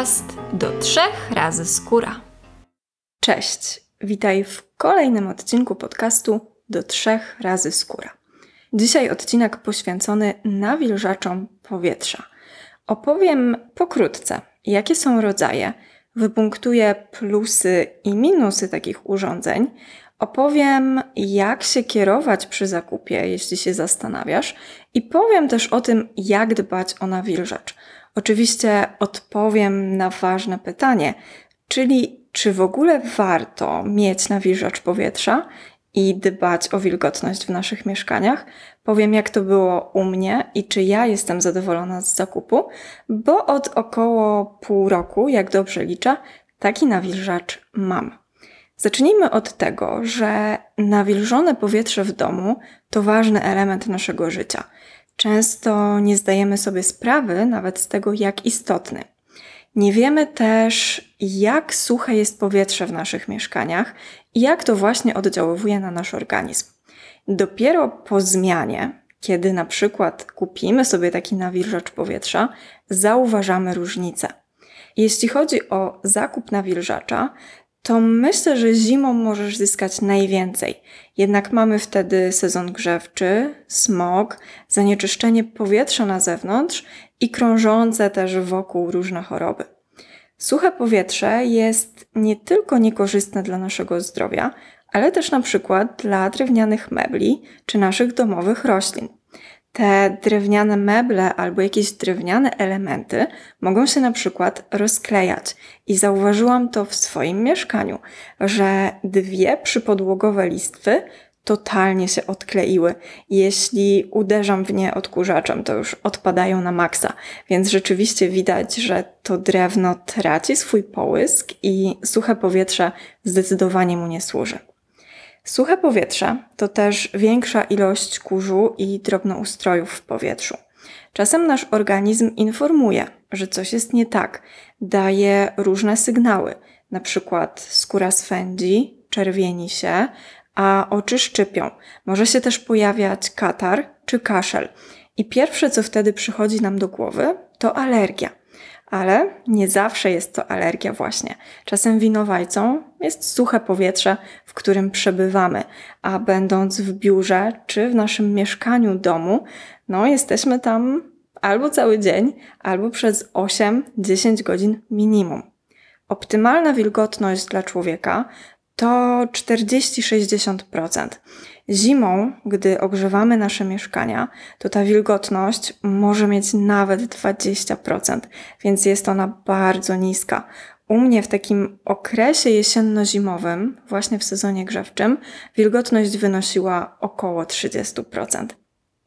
podcast do trzech razy skóra. Cześć, witaj w kolejnym odcinku podcastu do trzech razy skóra. Dzisiaj odcinek poświęcony nawilżaczom powietrza. Opowiem pokrótce, jakie są rodzaje, wypunktuję plusy i minusy takich urządzeń, opowiem, jak się kierować przy zakupie, jeśli się zastanawiasz, i powiem też o tym, jak dbać o nawilżacz. Oczywiście odpowiem na ważne pytanie, czyli czy w ogóle warto mieć nawilżacz powietrza i dbać o wilgotność w naszych mieszkaniach. Powiem, jak to było u mnie i czy ja jestem zadowolona z zakupu, bo od około pół roku, jak dobrze liczę, taki nawilżacz mam. Zacznijmy od tego, że nawilżone powietrze w domu to ważny element naszego życia. Często nie zdajemy sobie sprawy nawet z tego, jak istotny. Nie wiemy też, jak suche jest powietrze w naszych mieszkaniach i jak to właśnie oddziaływuje na nasz organizm. Dopiero po zmianie, kiedy na przykład kupimy sobie taki nawilżacz powietrza, zauważamy różnicę. Jeśli chodzi o zakup nawilżacza, to myślę, że zimą możesz zyskać najwięcej. Jednak mamy wtedy sezon grzewczy, smog, zanieczyszczenie powietrza na zewnątrz i krążące też wokół różne choroby. Suche powietrze jest nie tylko niekorzystne dla naszego zdrowia, ale też na przykład dla drewnianych mebli czy naszych domowych roślin. Te drewniane meble albo jakieś drewniane elementy mogą się na przykład rozklejać. I zauważyłam to w swoim mieszkaniu, że dwie przypodłogowe listwy totalnie się odkleiły. Jeśli uderzam w nie odkurzaczem, to już odpadają na maksa. Więc rzeczywiście widać, że to drewno traci swój połysk i suche powietrze zdecydowanie mu nie służy. Suche powietrze to też większa ilość kurzu i drobnoustrojów w powietrzu. Czasem nasz organizm informuje, że coś jest nie tak, daje różne sygnały, na przykład skóra swędzi, czerwieni się, a oczy szczypią. Może się też pojawiać katar czy kaszel. I pierwsze, co wtedy przychodzi nam do głowy, to alergia. Ale nie zawsze jest to alergia właśnie. Czasem winowajcą jest suche powietrze, w którym przebywamy, a będąc w biurze czy w naszym mieszkaniu domu, no jesteśmy tam albo cały dzień, albo przez 8-10 godzin minimum. Optymalna wilgotność dla człowieka to 40-60%. Zimą, gdy ogrzewamy nasze mieszkania, to ta wilgotność może mieć nawet 20%, więc jest ona bardzo niska. U mnie w takim okresie jesienno-zimowym, właśnie w sezonie grzewczym, wilgotność wynosiła około 30%.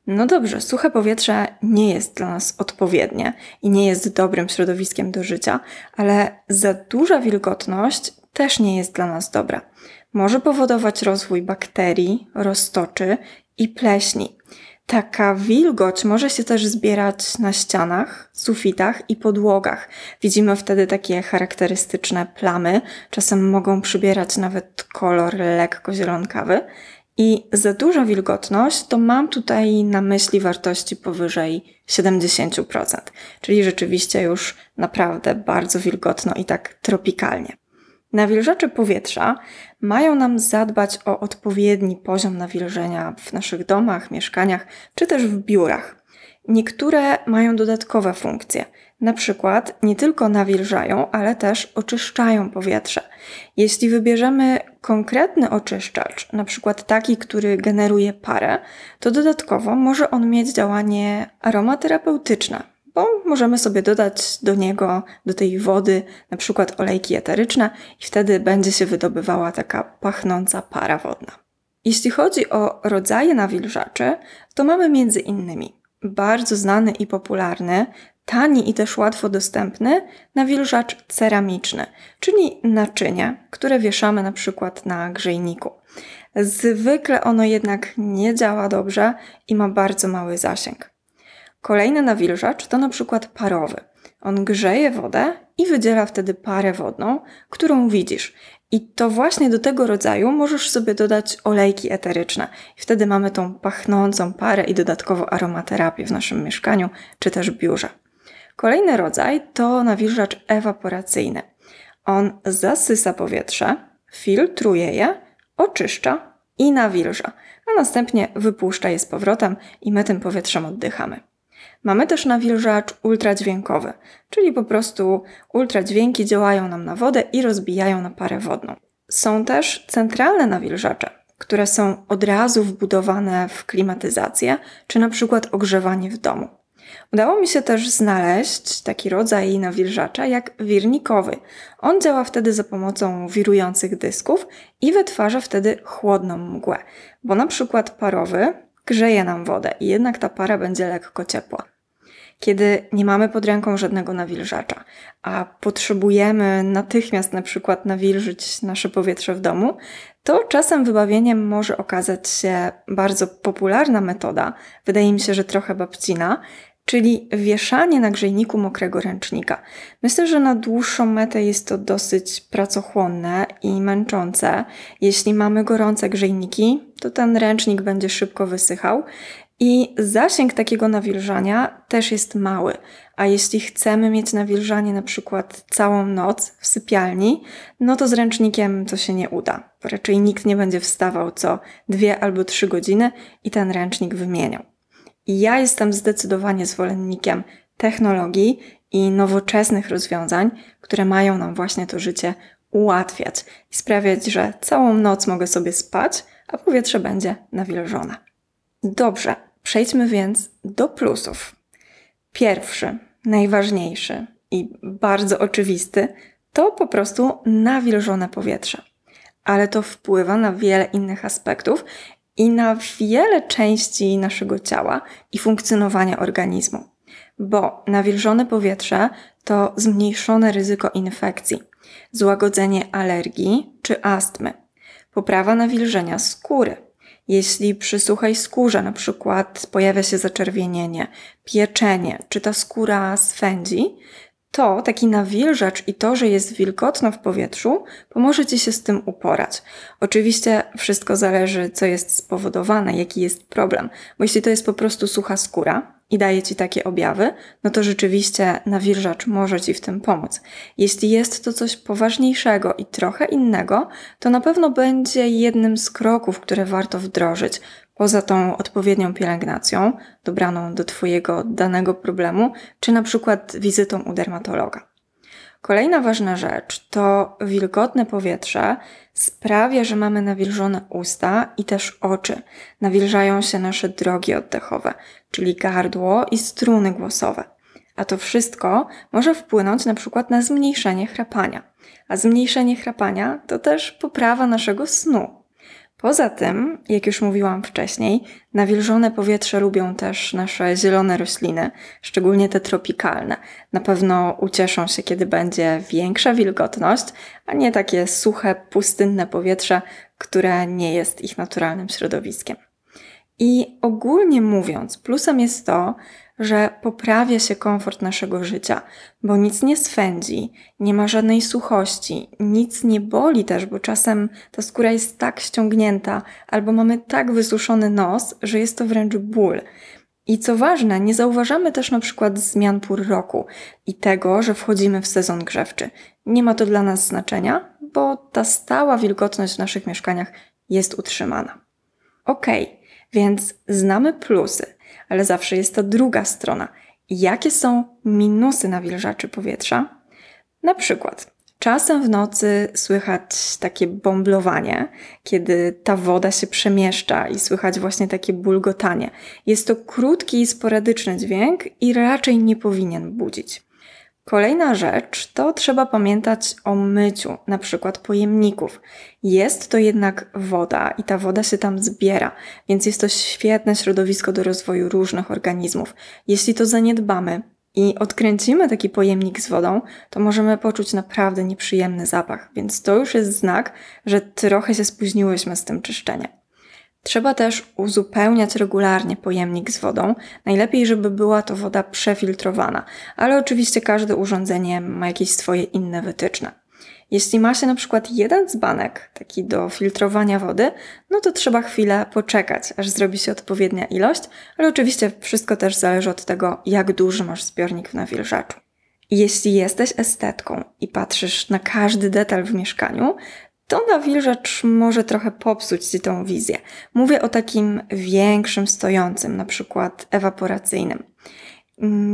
No dobrze, suche powietrze nie jest dla nas odpowiednie i nie jest dobrym środowiskiem do życia, ale za duża wilgotność też nie jest dla nas dobra. Może powodować rozwój bakterii, roztoczy i pleśni. Taka wilgoć może się też zbierać na ścianach, sufitach i podłogach. Widzimy wtedy takie charakterystyczne plamy, czasem mogą przybierać nawet kolor lekko zielonkawy. I za duża wilgotność to mam tutaj na myśli wartości powyżej 70%, czyli rzeczywiście już naprawdę bardzo wilgotno i tak tropikalnie. Nawilżacze powietrza mają nam zadbać o odpowiedni poziom nawilżenia w naszych domach, mieszkaniach czy też w biurach. Niektóre mają dodatkowe funkcje. Na przykład nie tylko nawilżają, ale też oczyszczają powietrze. Jeśli wybierzemy konkretny oczyszczacz, na przykład taki, który generuje parę, to dodatkowo może on mieć działanie aromaterapeutyczne, bo możemy sobie dodać do niego, do tej wody, na przykład olejki eteryczne i wtedy będzie się wydobywała taka pachnąca para wodna. Jeśli chodzi o rodzaje nawilżaczy, to mamy między innymi bardzo znany i popularny, tani i też łatwo dostępny nawilżacz ceramiczny, czyli naczynie, które wieszamy na przykład na grzejniku. Zwykle ono jednak nie działa dobrze i ma bardzo mały zasięg. Kolejny nawilżacz to na przykład parowy. On grzeje wodę i wydziela wtedy parę wodną, którą widzisz. I to właśnie do tego rodzaju możesz sobie dodać olejki eteryczne. I wtedy mamy tą pachnącą parę i dodatkowo aromaterapię w naszym mieszkaniu czy też biurze. Kolejny rodzaj to nawilżacz ewaporacyjny. On zasysa powietrze, filtruje je, oczyszcza i nawilża, a następnie wypuszcza je z powrotem i my tym powietrzem oddychamy. Mamy też nawilżacz ultradźwiękowy, czyli po prostu ultradźwięki działają nam na wodę i rozbijają na parę wodną. Są też centralne nawilżacze, które są od razu wbudowane w klimatyzację, czy na przykład ogrzewanie w domu. Udało mi się też znaleźć taki rodzaj nawilżacza jak wirnikowy. On działa wtedy za pomocą wirujących dysków i wytwarza wtedy chłodną mgłę, bo na przykład parowy grzeje nam wodę i jednak ta para będzie lekko ciepła. Kiedy nie mamy pod ręką żadnego nawilżacza, a potrzebujemy natychmiast na przykład nawilżyć nasze powietrze w domu, to czasem wybawieniem może okazać się bardzo popularna metoda, wydaje mi się, że trochę babcina, czyli wieszanie na grzejniku mokrego ręcznika. Myślę, że na dłuższą metę jest to dosyć pracochłonne i męczące. Jeśli mamy gorące grzejniki, to ten ręcznik będzie szybko wysychał i zasięg takiego nawilżania też jest mały. A jeśli chcemy mieć nawilżanie na przykład całą noc w sypialni, no to z ręcznikiem to się nie uda. Raczej nikt nie będzie wstawał co dwie albo trzy godziny i ten ręcznik wymieniał. I ja jestem zdecydowanie zwolennikiem technologii i nowoczesnych rozwiązań, które mają nam właśnie to życie ułatwiać i sprawiać, że całą noc mogę sobie spać, a powietrze będzie nawilżone. Dobrze, przejdźmy więc do plusów. Pierwszy, najważniejszy i bardzo oczywisty to po prostu nawilżone powietrze. Ale to wpływa na wiele innych aspektów i na wiele części naszego ciała i funkcjonowania organizmu. Bo nawilżone powietrze to zmniejszone ryzyko infekcji, złagodzenie alergii czy astmy, poprawa nawilżenia skóry. Jeśli przy suchej skórze na przykład pojawia się zaczerwienienie, pieczenie, czy ta skóra swędzi, to taki nawilżacz i to, że jest wilgotno w powietrzu, pomoże Ci się z tym uporać. Oczywiście wszystko zależy, co jest spowodowane, jaki jest problem, bo jeśli to jest po prostu sucha skóra i daje Ci takie objawy, no to rzeczywiście nawilżacz może Ci w tym pomóc. Jeśli jest to coś poważniejszego i trochę innego, to na pewno będzie jednym z kroków, które warto wdrożyć, poza tą odpowiednią pielęgnacją, dobraną do Twojego danego problemu, czy na przykład wizytą u dermatologa. Kolejna ważna rzecz to wilgotne powietrze sprawia, że mamy nawilżone usta i też oczy. Nawilżają się nasze drogi oddechowe, czyli gardło i struny głosowe. A to wszystko może wpłynąć na przykład na zmniejszenie chrapania. A zmniejszenie chrapania to też poprawa naszego snu. Poza tym, jak już mówiłam wcześniej, nawilżone powietrze lubią też nasze zielone rośliny, szczególnie te tropikalne. Na pewno ucieszą się, kiedy będzie większa wilgotność, a nie takie suche, pustynne powietrze, które nie jest ich naturalnym środowiskiem. I ogólnie mówiąc, plusem jest to, że poprawia się komfort naszego życia, bo nic nie swędzi, nie ma żadnej suchości, nic nie boli też, bo czasem ta skóra jest tak ściągnięta, albo mamy tak wysuszony nos, że jest to wręcz ból. I co ważne, nie zauważamy też na przykład zmian pór roku i tego, że wchodzimy w sezon grzewczy. Nie ma to dla nas znaczenia, bo ta stała wilgotność w naszych mieszkaniach jest utrzymana. Okay, więc znamy plusy ale zawsze jest to druga strona. Jakie są minusy nawilżaczy powietrza? Na przykład, czasem w nocy słychać takie bomblowanie, kiedy ta woda się przemieszcza i słychać właśnie takie bulgotanie. Jest to krótki i sporadyczny dźwięk i raczej nie powinien budzić. Kolejna rzecz to trzeba pamiętać o myciu, na przykład pojemników. Jest to jednak woda i ta woda się tam zbiera, więc jest to świetne środowisko do rozwoju różnych organizmów. Jeśli to zaniedbamy i odkręcimy taki pojemnik z wodą, to możemy poczuć naprawdę nieprzyjemny zapach, więc to już jest znak, że trochę się spóźniłyśmy z tym czyszczeniem. Trzeba też uzupełniać regularnie pojemnik z wodą. Najlepiej, żeby była to woda przefiltrowana, ale oczywiście każde urządzenie ma jakieś swoje inne wytyczne. Jeśli ma się na przykład jeden dzbanek, taki do filtrowania wody, no to trzeba chwilę poczekać, aż zrobi się odpowiednia ilość, ale oczywiście wszystko też zależy od tego, jak duży masz zbiornik w nawilżaczu. Jeśli jesteś estetką i patrzysz na każdy detal w mieszkaniu, to nawilżacz może trochę popsuć Ci tą wizję. Mówię o takim większym, stojącym, na przykład ewaporacyjnym.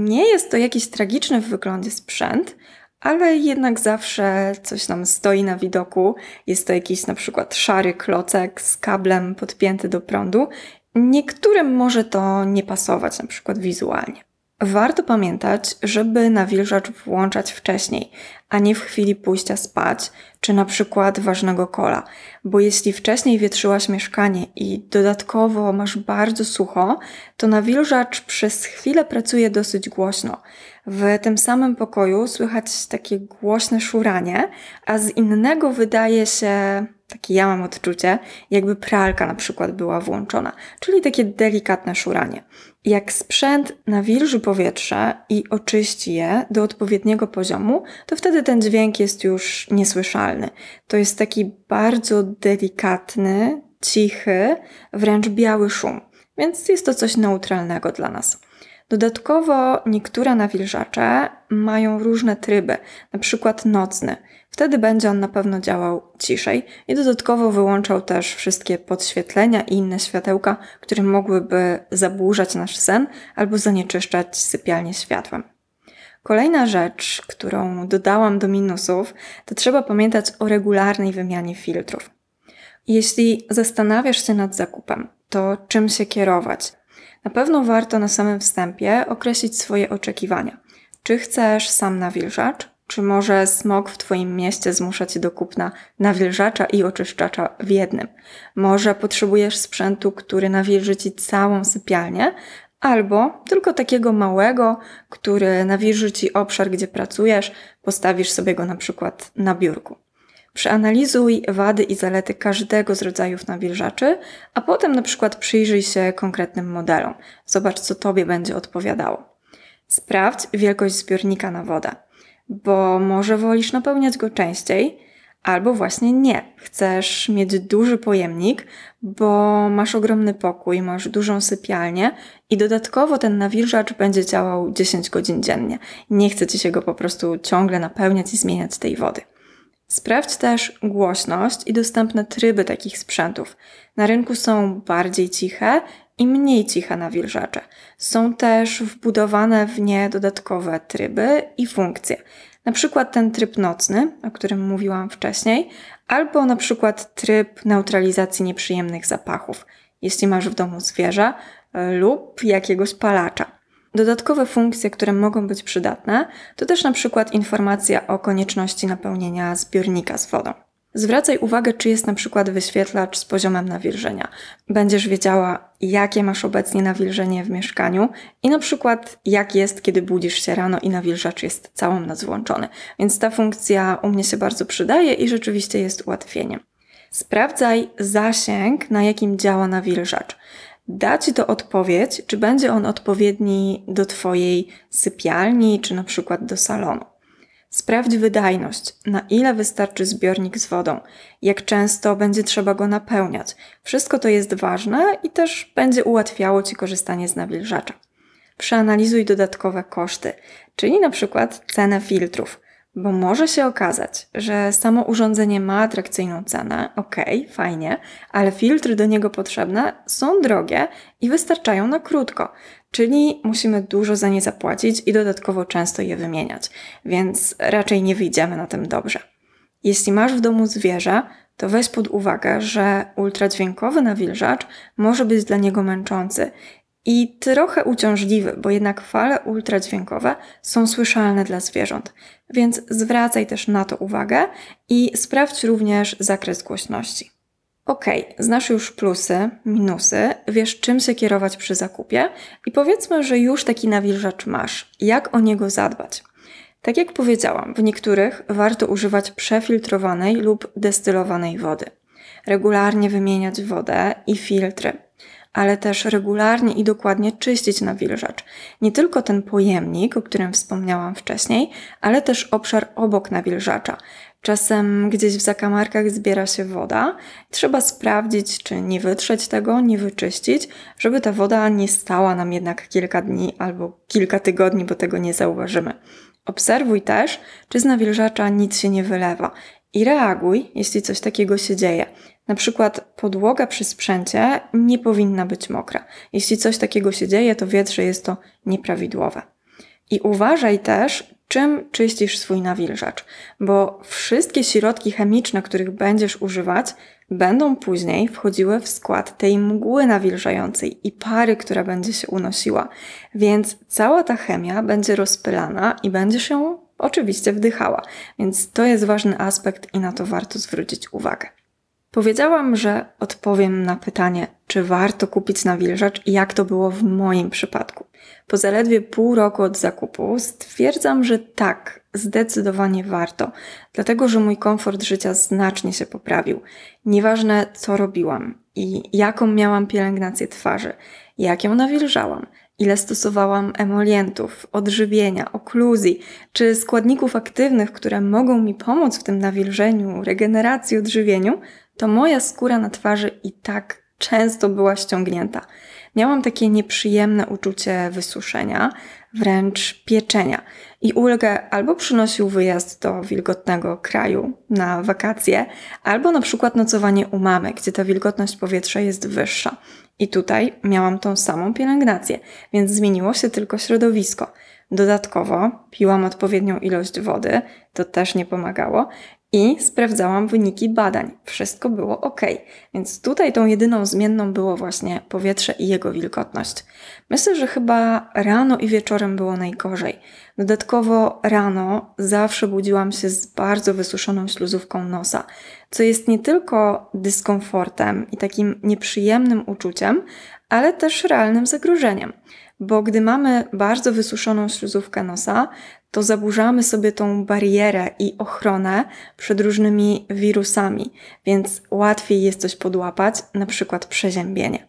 Nie jest to jakiś tragiczny w wyglądzie sprzęt, ale jednak zawsze coś nam stoi na widoku. Jest to jakiś na przykład szary klocek z kablem podpięty do prądu. Niektórym może to nie pasować, na przykład wizualnie. Warto pamiętać, żeby nawilżacz włączać wcześniej, a nie w chwili pójścia spać, czy na przykład ważnego kola, bo jeśli wcześniej wietrzyłaś mieszkanie i dodatkowo masz bardzo sucho, to nawilżacz przez chwilę pracuje dosyć głośno. W tym samym pokoju słychać takie głośne szuranie, a z innego wydaje się takie ja mam odczucie, jakby pralka na przykład była włączona, czyli takie delikatne szuranie. Jak sprzęt nawilży powietrze i oczyści je do odpowiedniego poziomu, to wtedy ten dźwięk jest już niesłyszalny. To jest taki bardzo delikatny, cichy, wręcz biały szum, więc jest to coś neutralnego dla nas. Dodatkowo niektóre nawilżacze mają różne tryby, na przykład nocny. Wtedy będzie on na pewno działał ciszej i dodatkowo wyłączał też wszystkie podświetlenia i inne światełka, które mogłyby zaburzać nasz sen albo zanieczyszczać sypialnię światłem. Kolejna rzecz, którą dodałam do minusów, to trzeba pamiętać o regularnej wymianie filtrów. Jeśli zastanawiasz się nad zakupem, to czym się kierować? Na pewno warto na samym wstępie określić swoje oczekiwania. Czy chcesz sam nawilżacz? Czy może smog w Twoim mieście zmusza Cię do kupna nawilżacza i oczyszczacza w jednym? Może potrzebujesz sprzętu, który nawilży Ci całą sypialnię, albo tylko takiego małego, który nawilży Ci obszar, gdzie pracujesz, postawisz sobie go na przykład na biurku. Przeanalizuj wady i zalety każdego z rodzajów nawilżaczy, a potem na przykład przyjrzyj się konkretnym modelom. Zobacz, co Tobie będzie odpowiadało. Sprawdź wielkość zbiornika na wodę, bo może wolisz napełniać go częściej, albo właśnie nie. Chcesz mieć duży pojemnik, bo masz ogromny pokój, masz dużą sypialnię i dodatkowo ten nawilżacz będzie działał 10 godzin dziennie. Nie chce Ci się go po prostu ciągle napełniać i zmieniać tej wody. Sprawdź też głośność i dostępne tryby takich sprzętów. Na rynku są bardziej ciche i mniej ciche nawilżacze. Są też wbudowane w nie dodatkowe tryby i funkcje. Na przykład ten tryb nocny, o którym mówiłam wcześniej, albo na przykład tryb neutralizacji nieprzyjemnych zapachów, jeśli masz w domu zwierzę e, lub jakiegoś palacza. Dodatkowe funkcje, które mogą być przydatne, to też na przykład informacja o konieczności napełnienia zbiornika z wodą. Zwracaj uwagę, czy jest na przykład wyświetlacz z poziomem nawilżenia. Będziesz wiedziała, jakie masz obecnie nawilżenie w mieszkaniu i na przykład jak jest, kiedy budzisz się rano i nawilżacz jest całą noc włączony. Więc ta funkcja u mnie się bardzo przydaje i rzeczywiście jest ułatwieniem. Sprawdzaj zasięg, na jakim działa nawilżacz da Ci to odpowiedź, czy będzie on odpowiedni do Twojej sypialni, czy na przykład do salonu. Sprawdź wydajność, na ile wystarczy zbiornik z wodą, jak często będzie trzeba go napełniać. Wszystko to jest ważne i też będzie ułatwiało Ci korzystanie z nawilżacza. Przeanalizuj dodatkowe koszty, czyli na przykład cenę filtrów bo może się okazać, że samo urządzenie ma atrakcyjną cenę, ok, fajnie, ale filtry do niego potrzebne są drogie i wystarczają na krótko, czyli musimy dużo za nie zapłacić i dodatkowo często je wymieniać, więc raczej nie wyjdziemy na tym dobrze. Jeśli masz w domu zwierzę, to weź pod uwagę, że ultradźwiękowy nawilżacz może być dla niego męczący i trochę uciążliwy, bo jednak fale ultradźwiękowe są słyszalne dla zwierząt, więc zwracaj też na to uwagę i sprawdź również zakres głośności. Ok, znasz już plusy, minusy, wiesz czym się kierować przy zakupie i powiedzmy, że już taki nawilżacz masz. Jak o niego zadbać? Tak jak powiedziałam, w niektórych warto używać przefiltrowanej lub destylowanej wody. Regularnie wymieniać wodę i filtry ale też regularnie i dokładnie czyścić nawilżacz. Nie tylko ten pojemnik, o którym wspomniałam wcześniej, ale też obszar obok nawilżacza. Czasem gdzieś w zakamarkach zbiera się woda. Trzeba sprawdzić, czy nie wytrzeć tego, nie wyczyścić, żeby ta woda nie stała nam jednak kilka dni albo kilka tygodni, bo tego nie zauważymy. Obserwuj też, czy z nawilżacza nic się nie wylewa i reaguj, jeśli coś takiego się dzieje. Na przykład podłoga przy sprzęcie nie powinna być mokra. Jeśli coś takiego się dzieje, to wiedz, że jest to nieprawidłowe. I uważaj też, czym czyścisz swój nawilżacz, bo wszystkie środki chemiczne, których będziesz używać, będą później wchodziły w skład tej mgły nawilżającej i pary, która będzie się unosiła. Więc cała ta chemia będzie rozpylana i będziesz ją oczywiście wdychała. Więc to jest ważny aspekt i na to warto zwrócić uwagę. Powiedziałam, że odpowiem na pytanie, czy warto kupić nawilżacz i jak to było w moim przypadku. Po zaledwie pół roku od zakupu stwierdzam, że tak, zdecydowanie warto, dlatego że mój komfort życia znacznie się poprawił. Nieważne co robiłam i jaką miałam pielęgnację twarzy, jak ją nawilżałam, ile stosowałam emolientów, odżywienia, okluzji czy składników aktywnych, które mogą mi pomóc w tym nawilżeniu, regeneracji, odżywieniu, to moja skóra na twarzy i tak często była ściągnięta. Miałam takie nieprzyjemne uczucie wysuszenia, wręcz pieczenia. I ulgę albo przynosił wyjazd do wilgotnego kraju na wakacje, albo na przykład nocowanie u mamy, gdzie ta wilgotność powietrza jest wyższa. I tutaj miałam tą samą pielęgnację, więc zmieniło się tylko środowisko. Dodatkowo piłam odpowiednią ilość wody, to też nie pomagało, i sprawdzałam wyniki badań. Wszystko było ok, więc tutaj tą jedyną zmienną było właśnie powietrze i jego wilgotność. Myślę, że chyba rano i wieczorem było najgorzej. Dodatkowo rano zawsze budziłam się z bardzo wysuszoną śluzówką nosa, co jest nie tylko dyskomfortem i takim nieprzyjemnym uczuciem, ale też realnym zagrożeniem. Bo gdy mamy bardzo wysuszoną śluzówkę nosa, to zaburzamy sobie tą barierę i ochronę przed różnymi wirusami, więc łatwiej jest coś podłapać, na przykład przeziębienie.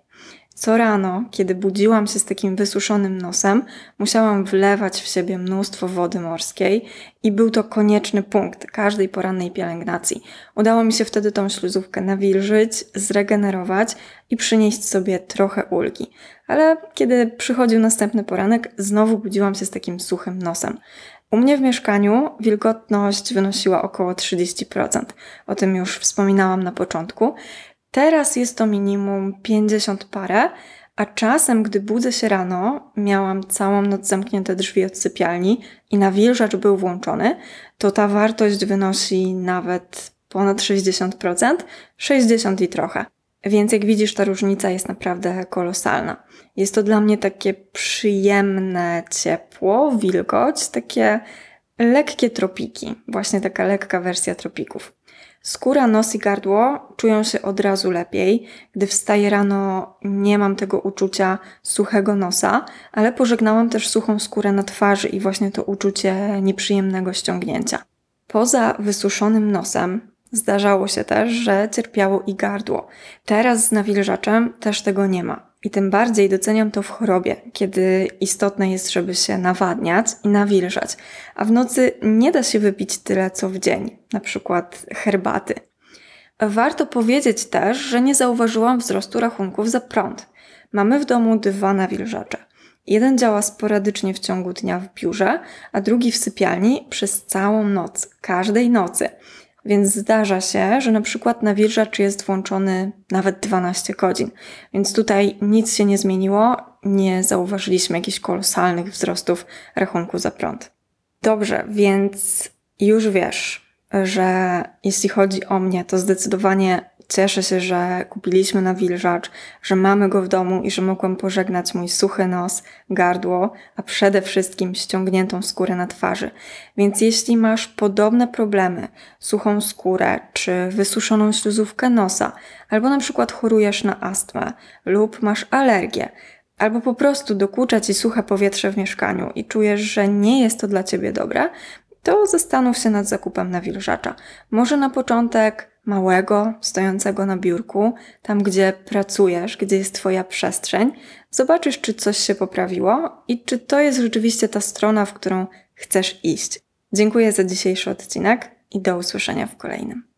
Co rano, kiedy budziłam się z takim wysuszonym nosem, musiałam wlewać w siebie mnóstwo wody morskiej i był to konieczny punkt każdej porannej pielęgnacji. Udało mi się wtedy tą śluzówkę nawilżyć, zregenerować i przynieść sobie trochę ulgi. Ale kiedy przychodził następny poranek, znowu budziłam się z takim suchym nosem. U mnie w mieszkaniu wilgotność wynosiła około 30%. O tym już wspominałam na początku. Teraz jest to minimum 50 parę, a czasem, gdy budzę się rano, miałam całą noc zamknięte drzwi od sypialni i nawilżacz był włączony, to ta wartość wynosi nawet ponad 60%, 60 i trochę. Więc jak widzisz, ta różnica jest naprawdę kolosalna. Jest to dla mnie takie przyjemne ciepło, wilgoć, takie lekkie tropiki, właśnie taka lekka wersja tropików. Skóra, nos i gardło czują się od razu lepiej. Gdy wstaję rano, nie mam tego uczucia suchego nosa, ale pożegnałam też suchą skórę na twarzy i właśnie to uczucie nieprzyjemnego ściągnięcia. Poza wysuszonym nosem, zdarzało się też, że cierpiało i gardło. Teraz z nawilżaczem też tego nie ma. I tym bardziej doceniam to w chorobie, kiedy istotne jest, żeby się nawadniać i nawilżać, a w nocy nie da się wypić tyle co w dzień, na przykład herbaty. Warto powiedzieć też, że nie zauważyłam wzrostu rachunków za prąd. Mamy w domu dwa nawilżacze. Jeden działa sporadycznie w ciągu dnia w biurze, a drugi w sypialni przez całą noc, każdej nocy. Więc zdarza się, że na przykład nawilżacz jest włączony nawet 12 godzin. Więc tutaj nic się nie zmieniło, nie zauważyliśmy jakichś kolosalnych wzrostów rachunku za prąd. Dobrze, więc już wiesz, że jeśli chodzi o mnie, to zdecydowanie Cieszę się, że kupiliśmy nawilżacz, że mamy go w domu i że mogłam pożegnać mój suchy nos, gardło, a przede wszystkim ściągniętą skórę na twarzy. Więc jeśli masz podobne problemy, suchą skórę czy wysuszoną śluzówkę nosa, albo na przykład chorujesz na astmę lub masz alergię, albo po prostu dokucza ci suche powietrze w mieszkaniu i czujesz, że nie jest to dla ciebie dobre, to zastanów się nad zakupem nawilżacza. Może na początek małego, stojącego na biurku, tam gdzie pracujesz, gdzie jest Twoja przestrzeń, zobaczysz, czy coś się poprawiło i czy to jest rzeczywiście ta strona, w którą chcesz iść. Dziękuję za dzisiejszy odcinek. i do usłyszenia w kolejnym.